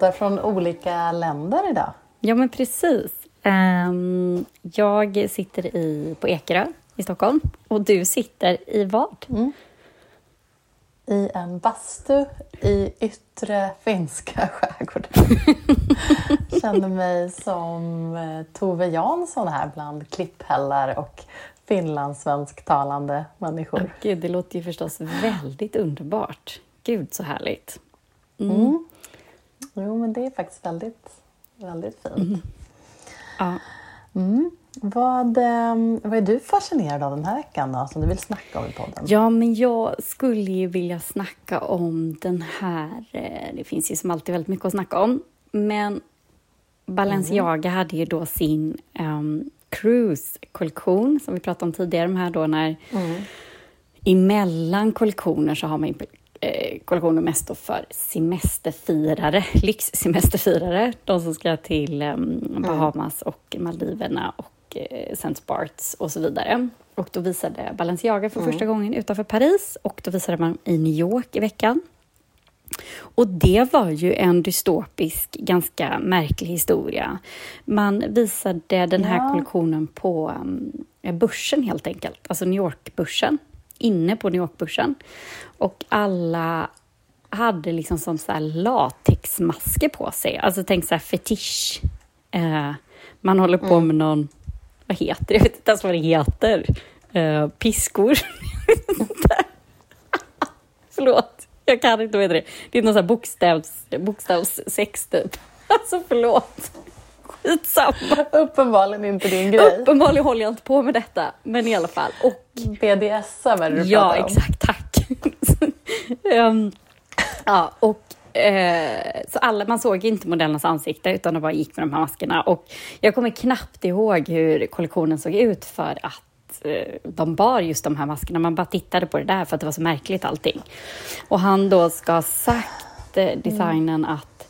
poddar från olika länder idag. Ja, men precis. Um, jag sitter i, på Ekerö i Stockholm och du sitter i vad? Mm. I en bastu i yttre finska skärgården. Känner mig som eh, Tove Jansson här bland klipphällar och finlandssvensktalande människor. Gud, det låter ju förstås väldigt underbart. Gud, så härligt. Mm. Mm. Jo, men det är faktiskt väldigt, väldigt fint. Mm. Ja. Mm. Vad, ehm, vad är du fascinerad av den här veckan då, som du vill snacka om i podden? Ja, men jag skulle ju vilja snacka om den här... Eh, det finns ju som alltid väldigt mycket att snacka om, men Balenciaga mm. hade ju då sin um, cruise-kollektion som vi pratade om tidigare, de här då när mm. emellan kollektioner så har man eh, kollektioner mest då för semesterfirare, lyxsemesterfirare, de som ska till um, Bahamas och Maldiverna och eh, St. Barts och så vidare. Och då visade Balenciaga för mm. första gången utanför Paris och då visade man i New York i veckan. Och det var ju en dystopisk, ganska märklig historia. Man visade den här ja. kollektionen på um, börsen helt enkelt, alltså New York-börsen, inne på New York-börsen. Och alla hade liksom som så latexmasker på sig, alltså tänk så här fetisch. Eh, man håller på mm. med någon, vad heter det, jag vet inte ens vad det heter, eh, piskor. Förlåt jag kan inte, vad det? Det är någon sån här bokstavs, bokstavssex typ. Alltså förlåt. Skitsamma. Uppenbarligen inte din grej. Uppenbarligen håller jag inte på med detta, men i alla fall. Och, BDSM är det du Ja, pratar om. exakt. Tack. um, ja, och eh, så alla, man såg inte modellernas ansikte utan de bara gick med de här maskerna. Och jag kommer knappt ihåg hur kollektionen såg ut för att Eh, de bar just de här maskerna. Man bara tittade på det där för att det var så märkligt allting. Och han då ska ha sagt, eh, designen, att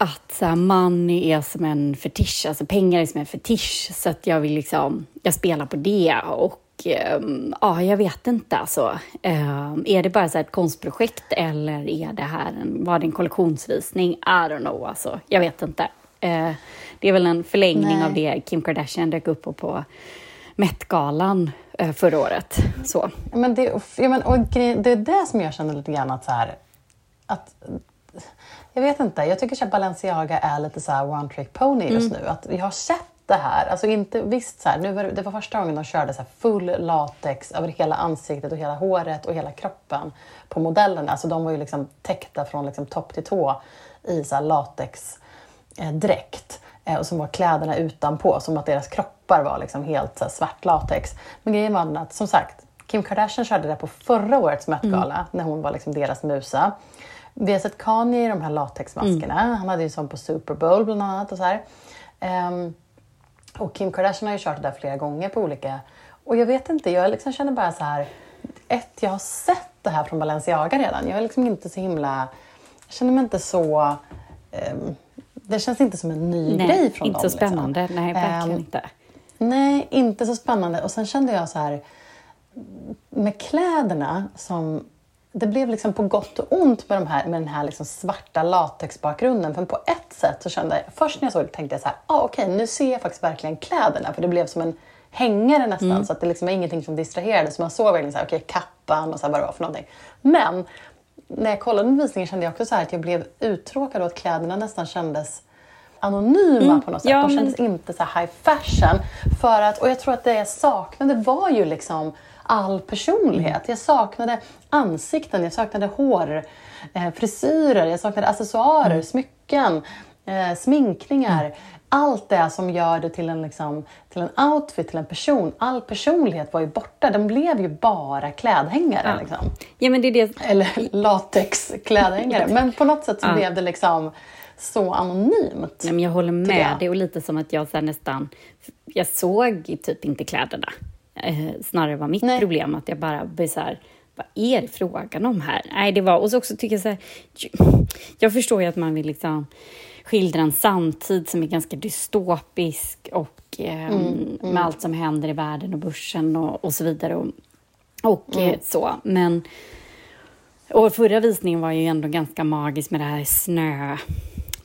att så här, money är som en fetisch, alltså pengar är som en fetisch, så att jag vill liksom, jag spelar på det och um, ja, jag vet inte alltså. Um, är det bara så ett konstprojekt eller är det här en, var det en kollektionsvisning? I don't know alltså, jag vet inte. Uh, det är väl en förlängning Nej. av det Kim Kardashian dök upp på, på Met-galan eh, förra året. Så. Men det, ja, men, och det är det som jag känner lite grann att så här, att jag vet inte, jag tycker att Balenciaga är lite så one trick pony just mm. nu. Att jag har sett det här, alltså inte, visst så här, nu var det, det var första gången de körde så full latex över hela ansiktet och hela håret och hela kroppen på modellerna. Alltså de var ju liksom täckta från liksom topp till tå i så latexdräkt. Eh, och som var kläderna utanpå, som att deras kroppar var liksom helt så svart latex. Men grejen var att, som sagt, Kim Kardashian körde det på förra årets Met-gala, mm. när hon var liksom deras musa. Vi har sett Kanye i de här latexmaskerna. Mm. Han hade ju sån på Super Bowl bland annat. Och, så um, och Kim Kardashian har ju kört det där flera gånger på olika... Och jag vet inte, jag liksom känner bara så här... Ett, jag har sett det här från Balenciaga redan. Jag är liksom inte så himla... Jag känner mig inte så... Um, det känns inte som en ny nej, grej från inte dem. så spännande. Liksom. Nej, verkligen um, inte. Nej, inte så spännande. Och sen kände jag så här, med kläderna som det blev liksom på gott och ont med, de här, med den här liksom svarta latexbakgrunden. För på ett sätt så kände jag, först när jag såg det tänkte jag så här, ah, okej okay, nu ser jag faktiskt verkligen kläderna. För det blev som en hängare nästan, mm. så att det liksom var ingenting som distraherade. Så man såg verkligen så här, okay, kappan och så här, vad det var för någonting. Men när jag kollade på visningen kände jag också så att jag blev uttråkad och att kläderna nästan kändes anonyma mm, på något sätt. Ja, De kändes men... inte så high fashion. För att, och jag tror att det jag saknade var ju liksom all personlighet. Jag saknade ansikten, jag saknade hår, eh, frisyrer, jag saknade accessoarer, mm. smycken, eh, sminkningar. Mm allt det som gör det till en, liksom, till en outfit, till en person. All personlighet var ju borta. Den blev ju bara klädhängare. Ja. Liksom. Ja, men det är det... Eller latexklädhängare. men på något sätt så ja. blev det liksom så anonymt. Ja, men jag håller med dig och lite som att jag så nästan... Jag såg typ inte kläderna. Eh, snarare var mitt Nej. problem att jag bara blev så här, vad är det frågan om här? Nej, det var... Och så också tycker jag så här, Jag förstår ju att man vill liksom skildra en samtid som är ganska dystopisk och eh, mm, mm. med allt som händer i världen och börsen och, och så vidare. Och, och mm. eh, så. Men Och förra visningen var ju ändå ganska magisk med det här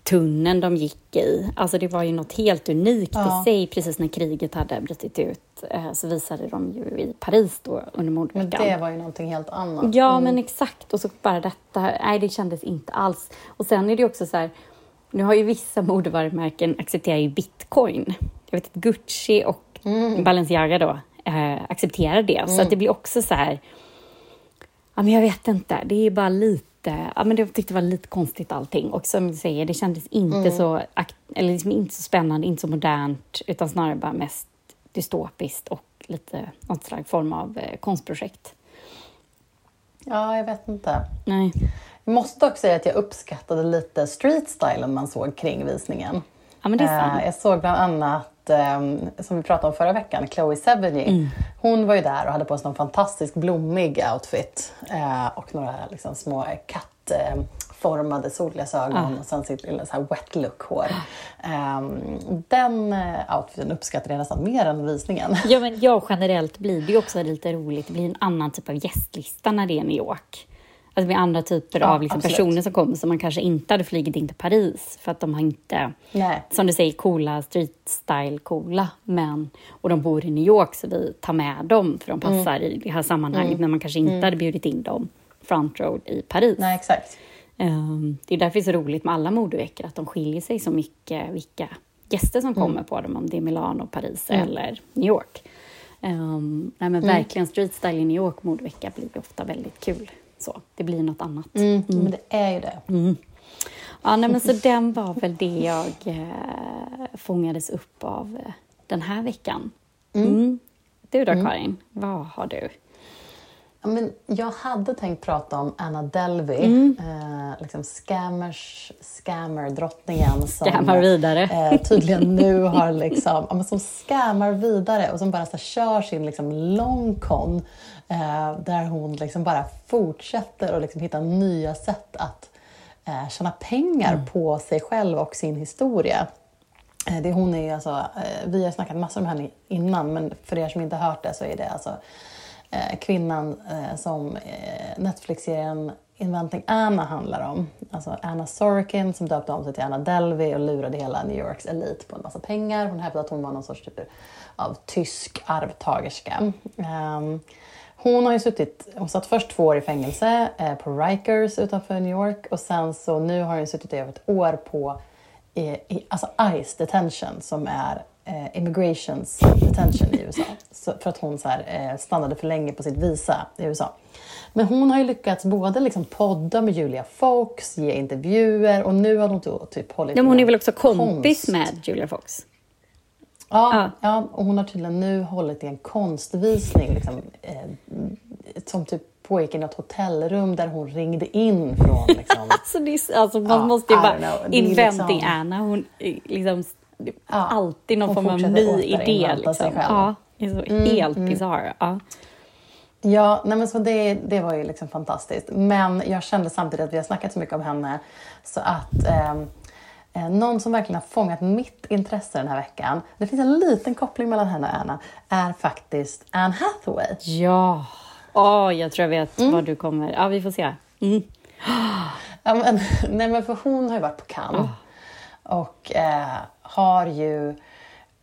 snötunneln de gick i. Alltså det var ju något helt unikt Ja. i sig. Precis när kriget hade brutit ut eh, så visade de ju i Paris då under Men mordveckan. det var ju någonting helt annat. Ja, Mm. men exakt. Och så bara detta. Nej, det kändes inte alls. Och sen är det ju också så här. Nu har ju vissa modevarumärken accepterar ju bitcoin. Jag vet att Gucci och Mm. Balenciaga då eh, accepterar det. Så att det blir också så här. Ja, men jag vet inte. Det är bara lite. Ja, men jag tyckte det var lite konstigt allting. Och som du säger, det kändes inte Mm. så eller liksom inte så spännande, inte så modernt, utan snarare bara mest dystopiskt och lite något slags form av eh, konstprojekt. Ja, jag vet inte. Nej. Jag måste också säga att jag uppskattade lite street-stylen man såg kring visningen. Ja, men det är Eh, sant. Jag såg bland annat, ehm, som vi pratade om förra veckan, Chloe Sevigny. Mm. Hon var ju där och hade på sig en fantastisk blommig outfit eh, och några liksom, små kattformade solglasögon Ah. och sen sitt lilla så wet look-hår. Ehm, den eh, outfiten uppskattade jag nästan mer än visningen. Ja, men ja, generellt blir det ju också lite roligt. Det blir en annan typ av gästlista när det är New York. Alltså blir andra typer Ja, av liksom personer som kommer som man kanske inte hade flugit in till Paris för att de har inte, Nej. som du säger, coola street style coola men och de bor i New York så vi tar med dem för de passar i det här sammanhanget när man kanske inte hade bjudit in dem front road i Paris. Nej, exakt. Ehm, det är därför det är så roligt med alla modeveckor, att de skiljer sig så mycket vilka gäster som kommer på dem, om det är Milano, Paris eller New York. Um, nej, men verkligen street style i New York modevecka blir ofta väldigt kul. Så, det blir något annat. Mm. Men det är ju det. Ja, nej, men så den var väl det jag eh, fångades upp av eh, den här veckan. Mm. Du då Karin, vad har du? Ja, men jag hade tänkt prata om Anna Delvey, Mm. eh, liksom scammers, scammer-drottningen som Scammar vidare. Eh, tydligen nu har liksom, ja, som scammar vidare och som bara så kör sin liksom, long con eh, där hon liksom bara fortsätter att liksom, hitta nya sätt att eh, tjäna pengar Mm. på sig själv och sin historia. Eh, Det, hon är alltså, eh, vi har snackat massor om henne innan, men för er som inte hört det så är det alltså Eh, kvinnan eh, som eh, Netflix-serien Inventing Anna handlar om. Alltså Anna Sorokin som döpte om sig till Anna Delvey och lurade hela New Yorks elit på en massa pengar. Hon hävdade att hon var någon sorts typ av tysk arvtagerska. Ehm, hon har ju suttit, hon satt först två år i fängelse eh, på Rikers utanför New York och sen så nu har hon suttit i över ett år på i, i, alltså ICE detention som är eh, immigrations detention i USA. Så, för att hon så här, eh, stannade för länge på sitt visa i USA. Men hon har ju lyckats både liksom podda med Julia Fox, ge intervjuer och nu har hon då typ hållit Ja, men hon är väl också kompis konst- med Julia Fox? Ja, Ja. ja, och hon har tydligen nu hållit i en konstvisning liksom, eh, som typ pågick i något hotellrum där hon ringde in från liksom, Alltså, är, alltså man Ja, måste ju bara... Inventing liksom- Anna, hon är liksom alltid någon form av ny idé. Liksom. Ja, det är så helt bisarr. Ja. Ja, nej men så det, det var ju liksom fantastiskt. Men jag kände samtidigt att vi har snackat så mycket om henne så att ehm, eh, någon som verkligen har fångat mitt intresse den här veckan, det finns en liten koppling mellan henne och Anna, är faktiskt Anne Hathaway. ja. Åh, jag tror jag vet Mm. vad du kommer... Ja, vi får se. Mm. Ja, men, nej men för hon har ju varit på Cannes och eh, har ju,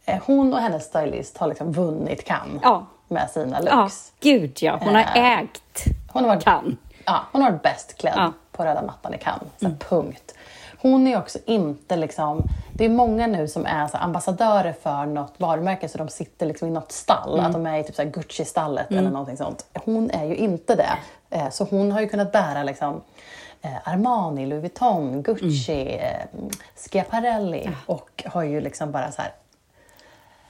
eh, hon och hennes stylist har liksom vunnit Cannes Ja. med sina Ja, looks. gud ja. Hon har Eh, ägt Hon har varit kan. Ja, hon har varit bäst klädd Ja. på röda mattan i Cannes. Så Punkt. Hon är också inte liksom... Det är många nu som är så ambassadörer för något varumärke så de sitter liksom i något stall. Att de är i typ så Gucci-stallet eller någonting sånt. Hon är ju inte det. Eh, Så hon har ju kunnat bära liksom Armani, Louis Vuitton, Gucci, eh, Schiaparelli och har ju liksom bara så här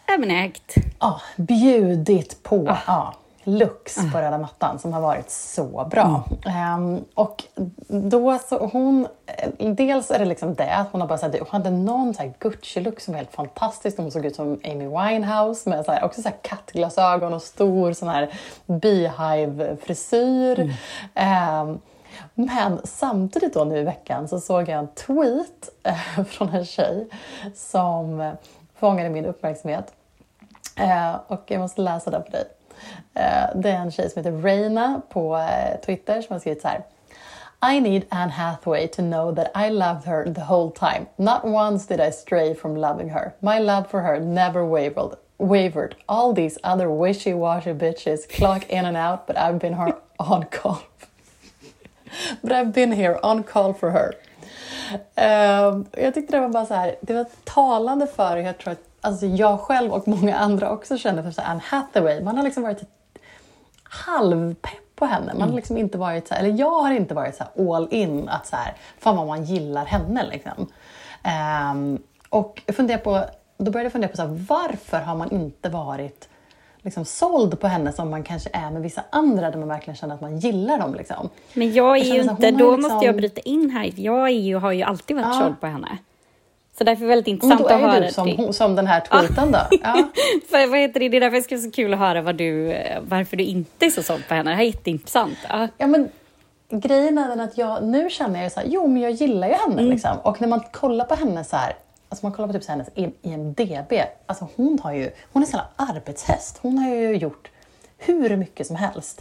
Även ägt. ja, bjudit på ja, looks på röda mattan som har varit så bra. Ehm, och då så hon, eh, dels är det liksom det att hon har bara här, hon hade någon så här Gucci-look som var helt fantastisk. Hon såg ut som Amy Winehouse med så här, också så här kattglasögon och stor sån här beehive-frisyr. Ehm, men samtidigt då nu i veckan så såg jag en tweet eh, från en tjej som fångade min uppmärksamhet. Eh, och jag måste läsa den för dig. Eh, det är en tjej som heter Reina på Twitter som har skrivit så här. I need Anne Hathaway to know that I loved her the whole time. Not once did I stray from loving her. My love for her never wavered. Wavered. All these other wishy-washy bitches clock in and out, but I've been her on call but I've been here on call for her. Um, jag tyckte det var bara så här, det var talande för jag tror att alltså jag själv och många andra också känner för så Anne Hathaway. Man har liksom varit halvpepp på henne. Man har Mm. liksom inte varit så här, eller jag har inte varit så all in att så här, fan vad man gillar henne liksom. Ehm, och jag på, då började jag fundera på så här, varför har man inte varit liksom såld på henne som man kanske är med vissa andra där man verkligen känner att man gillar dem. Liksom. Men jag är Jag ju inte, då ju måste liksom- jag bryta in här. Jag är ju, har ju alltid varit Ja. såld på henne. Så därför är det väldigt Men intressant då att är höra. du som, hon- som den här tweeten då. Ja. För, vad heter det? det är därför det ska vara så kul att höra vad du, varför du inte är så såld på henne. Det här är jätteintressant. Ja. Ja, men grejen är den att jag, nu känner jag så här, jo men jag gillar ju henne liksom. Och när man kollar på henne så här, alltså man kollar på typ så hennes IMDB, alltså hon har ju, hon är en sån här arbetshäst. Hon har ju gjort hur mycket som helst.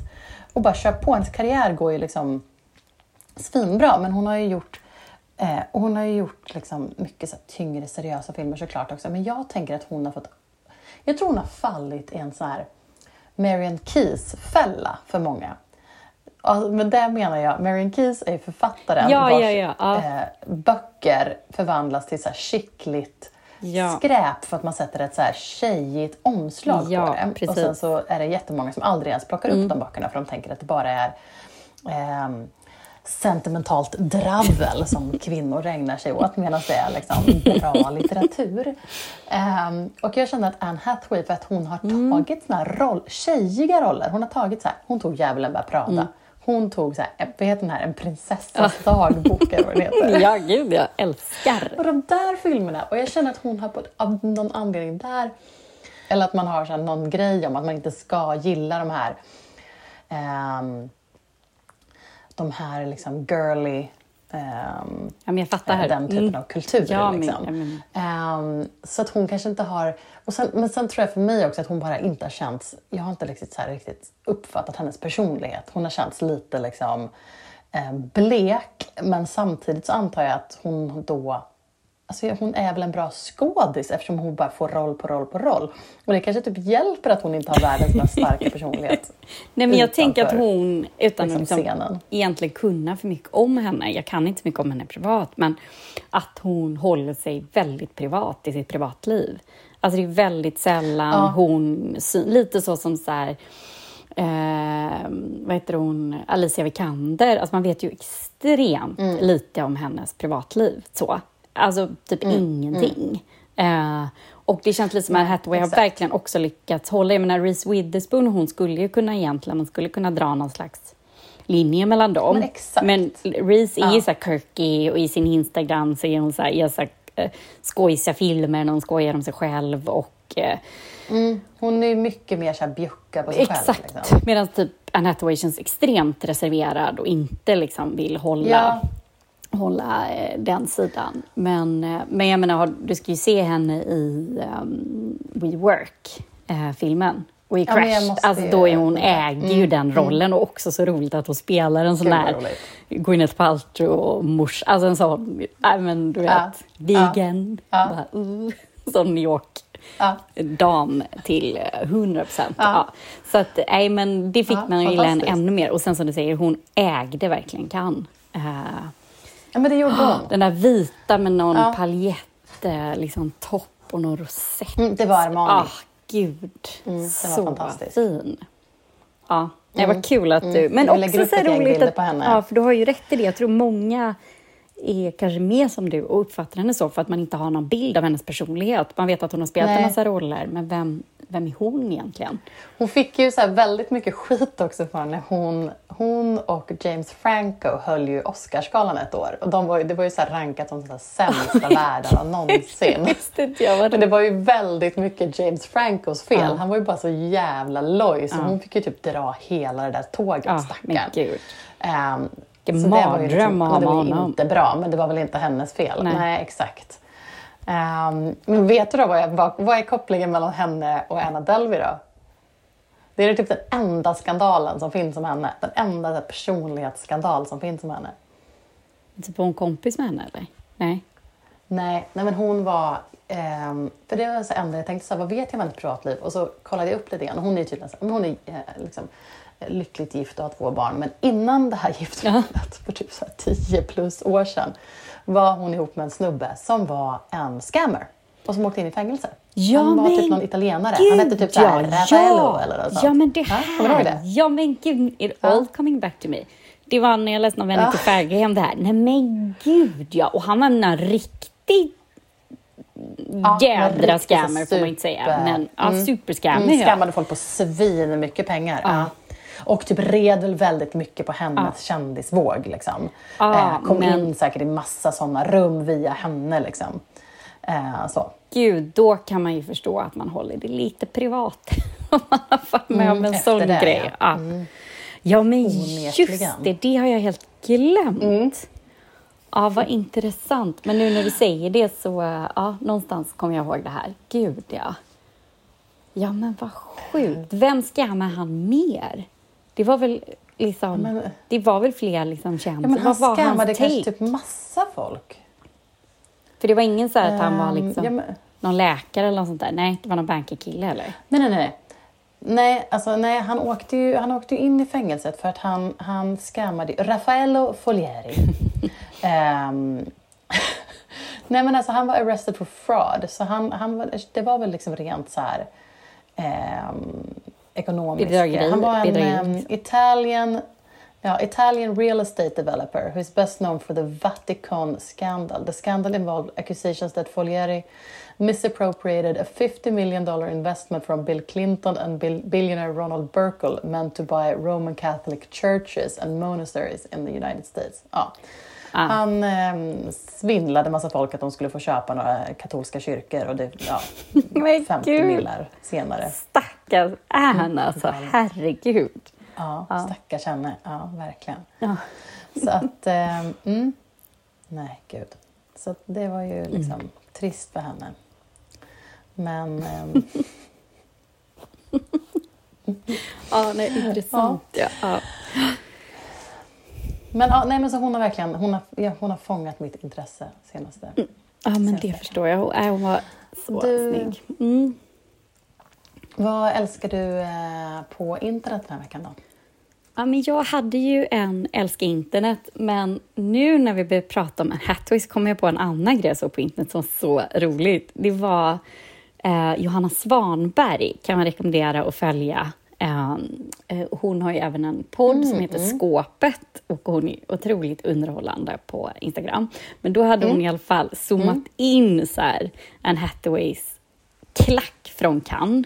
Och bara kör på, hennes karriär går ju liksom svinbra, men hon har ju gjort eh, och hon har ju gjort liksom mycket så tyngre, seriösa filmer såklart också. Men jag tänker att hon har fått... Jag tror hon har fallit i en så här Marian Keys-fälla för många. Alltså, med det menar jag, Marian Keys är författaren Ja, vars ja, ja. Eh, böcker förvandlas till så här skickligt skräp för att man sätter ett så här tjejigt omslag på det. precis. Och sen så är det jättemånga som aldrig ens plockar upp de böckerna för de tänker att det bara är ehm, sentimentalt dravel som kvinnor ägnar sig åt medan det är liksom bra litteratur. Ehm, och jag känner att Anne Hathaway, för att hon har tagit såna roll, tjejiga roller, hon har tagit så här, hon tog Djävulen bär prata, hon tog så här, vad heter den här, En prinsessas dagbok eller vad den heter. ja, gud, jag älskar. Och de där filmerna, och jag känner att hon har på ett, av någon anledning där, eller att man har så här någon grej om att man inte ska gilla de här ehm, de här liksom girly ehm, Ja, men jag fattar. här. den typen Mm. av kultur. Ja, men- liksom. ja, men- Ehm, så att hon kanske inte har... Och sen, men sen tror jag för mig också att hon bara inte har känts... Jag har inte riktigt, så här, riktigt uppfattat hennes personlighet. Hon har känts lite liksom eh, blek, men samtidigt så antar jag att hon då... Alltså hon är väl en bra skådis eftersom hon bara får roll på roll på roll. Och det kanske typ hjälper att hon inte har världens mest starka personlighet. Nej, men jag tänker att hon, utan liksom, att liksom scenen. egentligen kunna för mycket om henne, jag kan inte mycket om henne privat, men att hon håller sig väldigt privat i sitt privatliv. Alltså det är väldigt sällan Ja. hon, lite så som så här, eh, vad heter hon, Alicia Vikander, alltså man vet ju extremt Mm. lite om hennes privatliv. Så. Alltså typ Mm. ingenting. Eh, och det känns lite som att Hathaway har exakt. verkligen också lyckats hålla, jag menar Reese Witherspoon, hon skulle ju kunna egentligen, man skulle kunna dra någon slags linje mellan dem. Men exakt. Men Reese är ju så quirky och i sin Instagram så är hon så här, gör så här, eh, skojsiga filmer när hon skojar om sig själv och eh, Mm, hon är mycket mer så här bjucka på sig själv. Exakt. Liksom. Medan typ Anne Hathaway känns extremt reserverad och inte liksom vill hålla, Ja. Hålla eh, den sidan. Men, eh, men jag menar, du ska ju se henne i um, We Work, eh, filmen. Och i Ja, Crash, måste alltså då är hon, Mm, äger ju den rollen och också så roligt att hon spelar en sån där. Gwyneth Paltrow mors, alltså en sån, nej men du vet, Ja. vegan, Ja. Bara, uh, sån New York Ja. dam till eh, 100 procent. Ja. Ja. Så att, nej, men det fick Ja, man att gilla henne ännu mer. Och sen som du säger, hon ägde verkligen kan. Eh, ja, men det gjorde hon. den där vita med någon Ja. paljett, eh, liksom topp och någon rosett. Mm, det var Armani. Ah, gud. Mm, så fin. Ja, det Mm, var kul att du... Men Jag också så roligt att... på henne. Ja, för du har ju rätt i det. Jag tror många är kanske mer som du och uppfattar henne så för att man inte har någon bild av hennes personlighet. Man vet att hon har spelat en Nej. massa roller, men vem, vem är hon egentligen? Hon fick ju så väldigt mycket skit också för när hon, hon och James Franco höll ju Oscarsgalan ett år. Och de var, det var ju så rankat som de sämsta världarna någonsin. Visste inte jag vad Men det var ju väldigt mycket James Francos fel. Ja. Han var ju bara så jävla loj så Ja. hon fick ju typ dra hela det där tåget, Ja, stackarn. Um, Vilken mardröm att ha men det var med ju honom. inte bra, men det var väl inte hennes fel. Nej. Nej, exakt. Ehm, men vet du då vad, jag, vad, vad är kopplingen mellan henne och Anna Delvey då? Det är typ den enda skandalen som finns om henne. Den enda personlighetsskandal som finns om henne. Typ var hon kompis med henne eller? Nej. Nej, nej men hon var... ehm, för det var så enda jag tänkte, så här, vad vet jag om hennes privatliv? Och så kollade jag upp lite grann. Hon är tydligen så, hon är eh, liksom, eh, lyckligt gift och har två barn. Men innan det här giftermålet, för typ så här 10 plus år sedan, var hon ihop med en snubbe som var en scammer och som åkte in i fängelse. Ja, han var typ någon italienare. Gud, han hette typ ja, Raffaello ja. eller något sånt. Ja, men det Ja, här. det? Ja, men gud, it Ja. all coming back to me. Det var när jag läste någon Vänner Ja. till Färghem det här. Nej men gud ja, och han var en riktig Ja, jädra scammer riktigt får man inte säga. super. Men ja, Mm. superscammer Mm, ja. skammade folk på svin mycket pengar. Ja. Och typ red väl väldigt mycket på hennes kändisvåg. Liksom. Ja, eh, kom men- in säkert i massa sådana rum via henne. Liksom. Eh, så. Gud, då kan man ju förstå att man håller det lite privat. Om man har varit med Mm, om en sån det, grej. ja. Ja. ja, men just det, det har jag helt glömt. Mm. Ja, vad intressant. Men nu när du säger det så, äh, ja, någonstans kommer jag ihåg det här. Gud, ja. Ja, men vad sjukt. Vem scammar han mer? Det var väl liksom, men- det var väl fler liksom Ja, kändisar. men han vad scammade kanske typ massa folk. För det var ingen så här att han var Ehm, liksom ja, men- någon läkare eller något sånt där. Nej, det var någon bankerkille eller? Nej, nej, nej. Nej, alltså, nej han, åkte ju, han åkte ju in i fängelset för att han, han scammade Raffaello Folieri. Ehm, nej, men alltså han var arrested for fraud, så han, han det var väl liksom rent så här um, Bedrägeri, Han var en ehm, Italian, ja, Italian real estate developer who is best known for the Vatican scandal. The scandal involved accusations that Folieri misappropriated a 50 million dollar investment from Bill Clinton and bill- billionaire Ronald Burkle meant to buy Roman Catholic churches and monasteries in the United States. Ja. Ah. Han eh, svindlade massa folk att de skulle få köpa några katolska kyrkor och det, ja, Men 50 gud. millar senare. Stackars Ann alltså, herregud. Ja, stackars henne. Ja, verkligen. Ja. Så att, eh, mm, nej gud. Så det var ju liksom trist för henne. Men ehm, Ja, nej, intressant. Ja. Ja. Men, ja, nej, men så hon har verkligen hon har, ja, hon har fångat mitt intresse senaste. ja, men Sen det förstår jag. Hon, äh, hon var så Du- snygg. Mm. Vad älskar du eh, på internet den här veckan då? Ja, men jag hade ju en älska internet, men nu när vi börjar prata om en Hathaway så kom jag på en annan grej så på internet som var så roligt. Det var eh, Johanna Svanberg, kan man rekommendera att följa. Eh, hon har ju även en podd som heter Skåpet och hon är otroligt underhållande på Instagram. Men då hade hon i alla fall zoomat in så här, en Hathaways klack från Cannes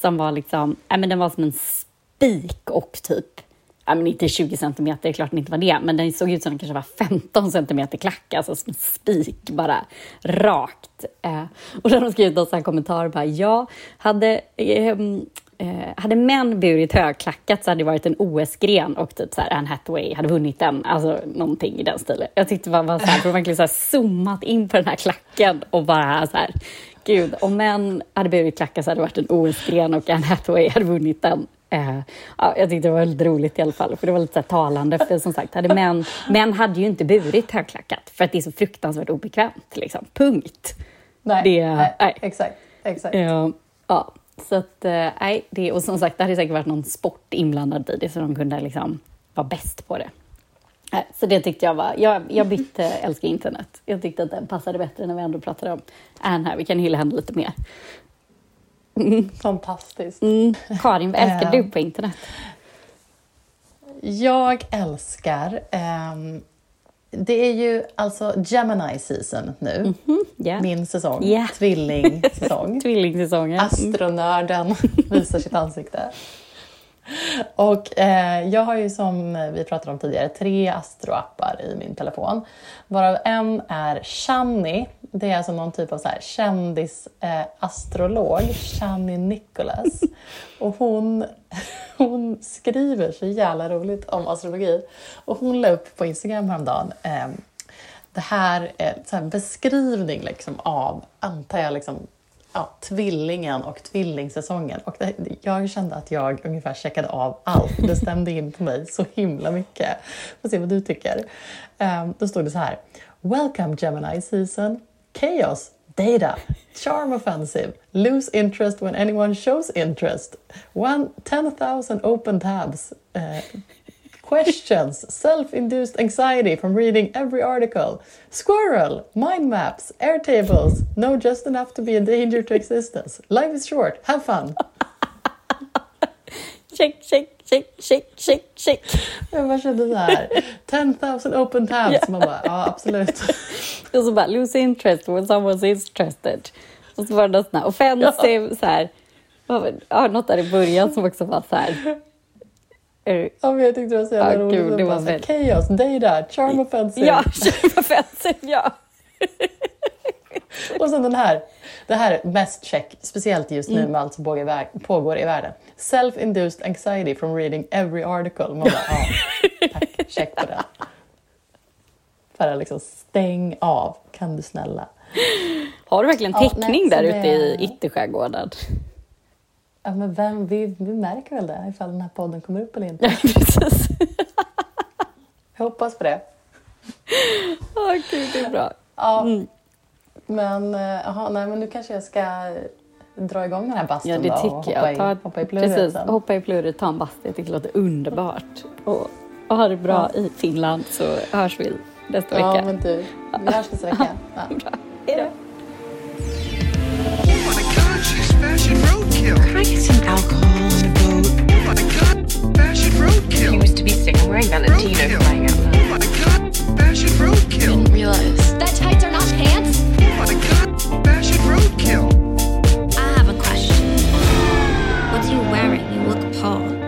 som var liksom, nej men den var som en spik och typ, ja men inte 20 centimeter, det är klart den inte var det, men den såg ut som den kanske var 15 centimeter klack, alltså som en spik bara rakt. Eh, och då har de skrivit någon sån här kommentar bara, ja, hade ehm, Eh, hade män burit högklackat så hade det varit en OS-gren och typ så här Anne Hathaway hade vunnit den, alltså någonting i den stilen. Jag tyckte det var så här, verkligen så här zoomat in på den här klacken och bara så här, gud, om män hade burit klackat så hade det varit en OS-gren och Anne Hathaway hade vunnit den. Eh, ja, jag tyckte det var väldigt roligt i alla fall, för det var lite så talande. För som sagt, hade män, män hade ju inte burit högklackat för att det är så fruktansvärt obekvämt. Liksom. Punkt. Nej, Det- nej, nej. exakt. exakt. Ja, ja. Så att, eh, nej, det, och som sagt, det hade säkert varit någon sport inblandad i det, så de kunde liksom vara bäst på det. Nej, Så det tyckte jag var, jag, jag bytte älskar internet. Jag tyckte att den passade bättre när vi ändå pratade om Anne här. Vi kan hylla henne lite mer. Fantastiskt. Mm. Karin, vad älskar Eh. du på internet? Jag älskar... ehm, det är ju alltså Gemini season nu. Ja. Min säsong. Ja. Tvillingsäsong. Tvillingsäsongen. Astronörden visar sitt ansikte. Och eh, jag har ju som vi pratade om tidigare tre astroappar i min telefon. Varav en är Shani. Det är alltså någon typ av så här kändis eh, astrolog, Shani Nicholas. Och hon, hon skriver så jävla roligt om astrologi. Och hon la upp på Instagram häromdagen eh, det här är så här beskrivning liksom av, antar jag, liksom, ja, tvillingen och tvillingsäsongen. Och det, jag kände att jag ungefär checkade av allt. Det stämde in på mig så himla mycket. Får se vad du tycker. Um, då stod det så här. Welcome Gemini season. Chaos. Data. Charm offensive. Lose interest when anyone shows interest. One 10,000 open tabs. Uh, Questions, self-induced anxiety from reading every article. Squirrel, mind maps, air tables, know just enough to be a danger to existence. Life is short, have fun. Check, check, check, check, check, check. Jag bara kände så här, 10,000 open tabs. Yeah. Man bara, ja absolut. Och så bara, lose interest when someone's interested. Och så var det något sånt här offensive, ja. så här. Ja, något där i början som också var så här Ja, men jag tyckte det var så jävla ah, roligt. Gud, det var så Chaos, data, charm offensive. Ja, charm offensive, ja. och sen den här. Det här är mest check, speciellt just nu mm. med allt som pågår i världen. Self-induced anxiety from reading every article. Man bara, ja, tack, check på det. Bara liksom stäng av, kan du snälla. Har du verkligen täckning ja, nej, där ute i Ytterskärgården? Ja, men vem, vi, vi märker väl det ifall den här podden kommer upp eller inte. Ja, precis. Jag hoppas på det. Åh, oh, gud, det är bra. Ja, mm. men, eh, aha, nej, men nu kanske jag ska dra igång den här bastun Ja, det tycker då, jag. Ta, i, hoppa i plurret Precis, sen. hoppa i plurret, ta en bastu. Jag tycker det låter underbart. Och, och ha det bra ja. i Finland så hörs vi nästa ja, vecka. Ja, men du. Vi hörs nästa vecka. Ja. Bra. Hej då. roadkill. Can I get some alcohol and a boat? Oh my god, fashion roadkill. He used to be sick. I'm wearing Valentino flying out loud. Oh my god, fashion roadkill. Didn't realize that tights are not pants. Oh my god, fashion roadkill. I have a question. What are you wearing? You look poor.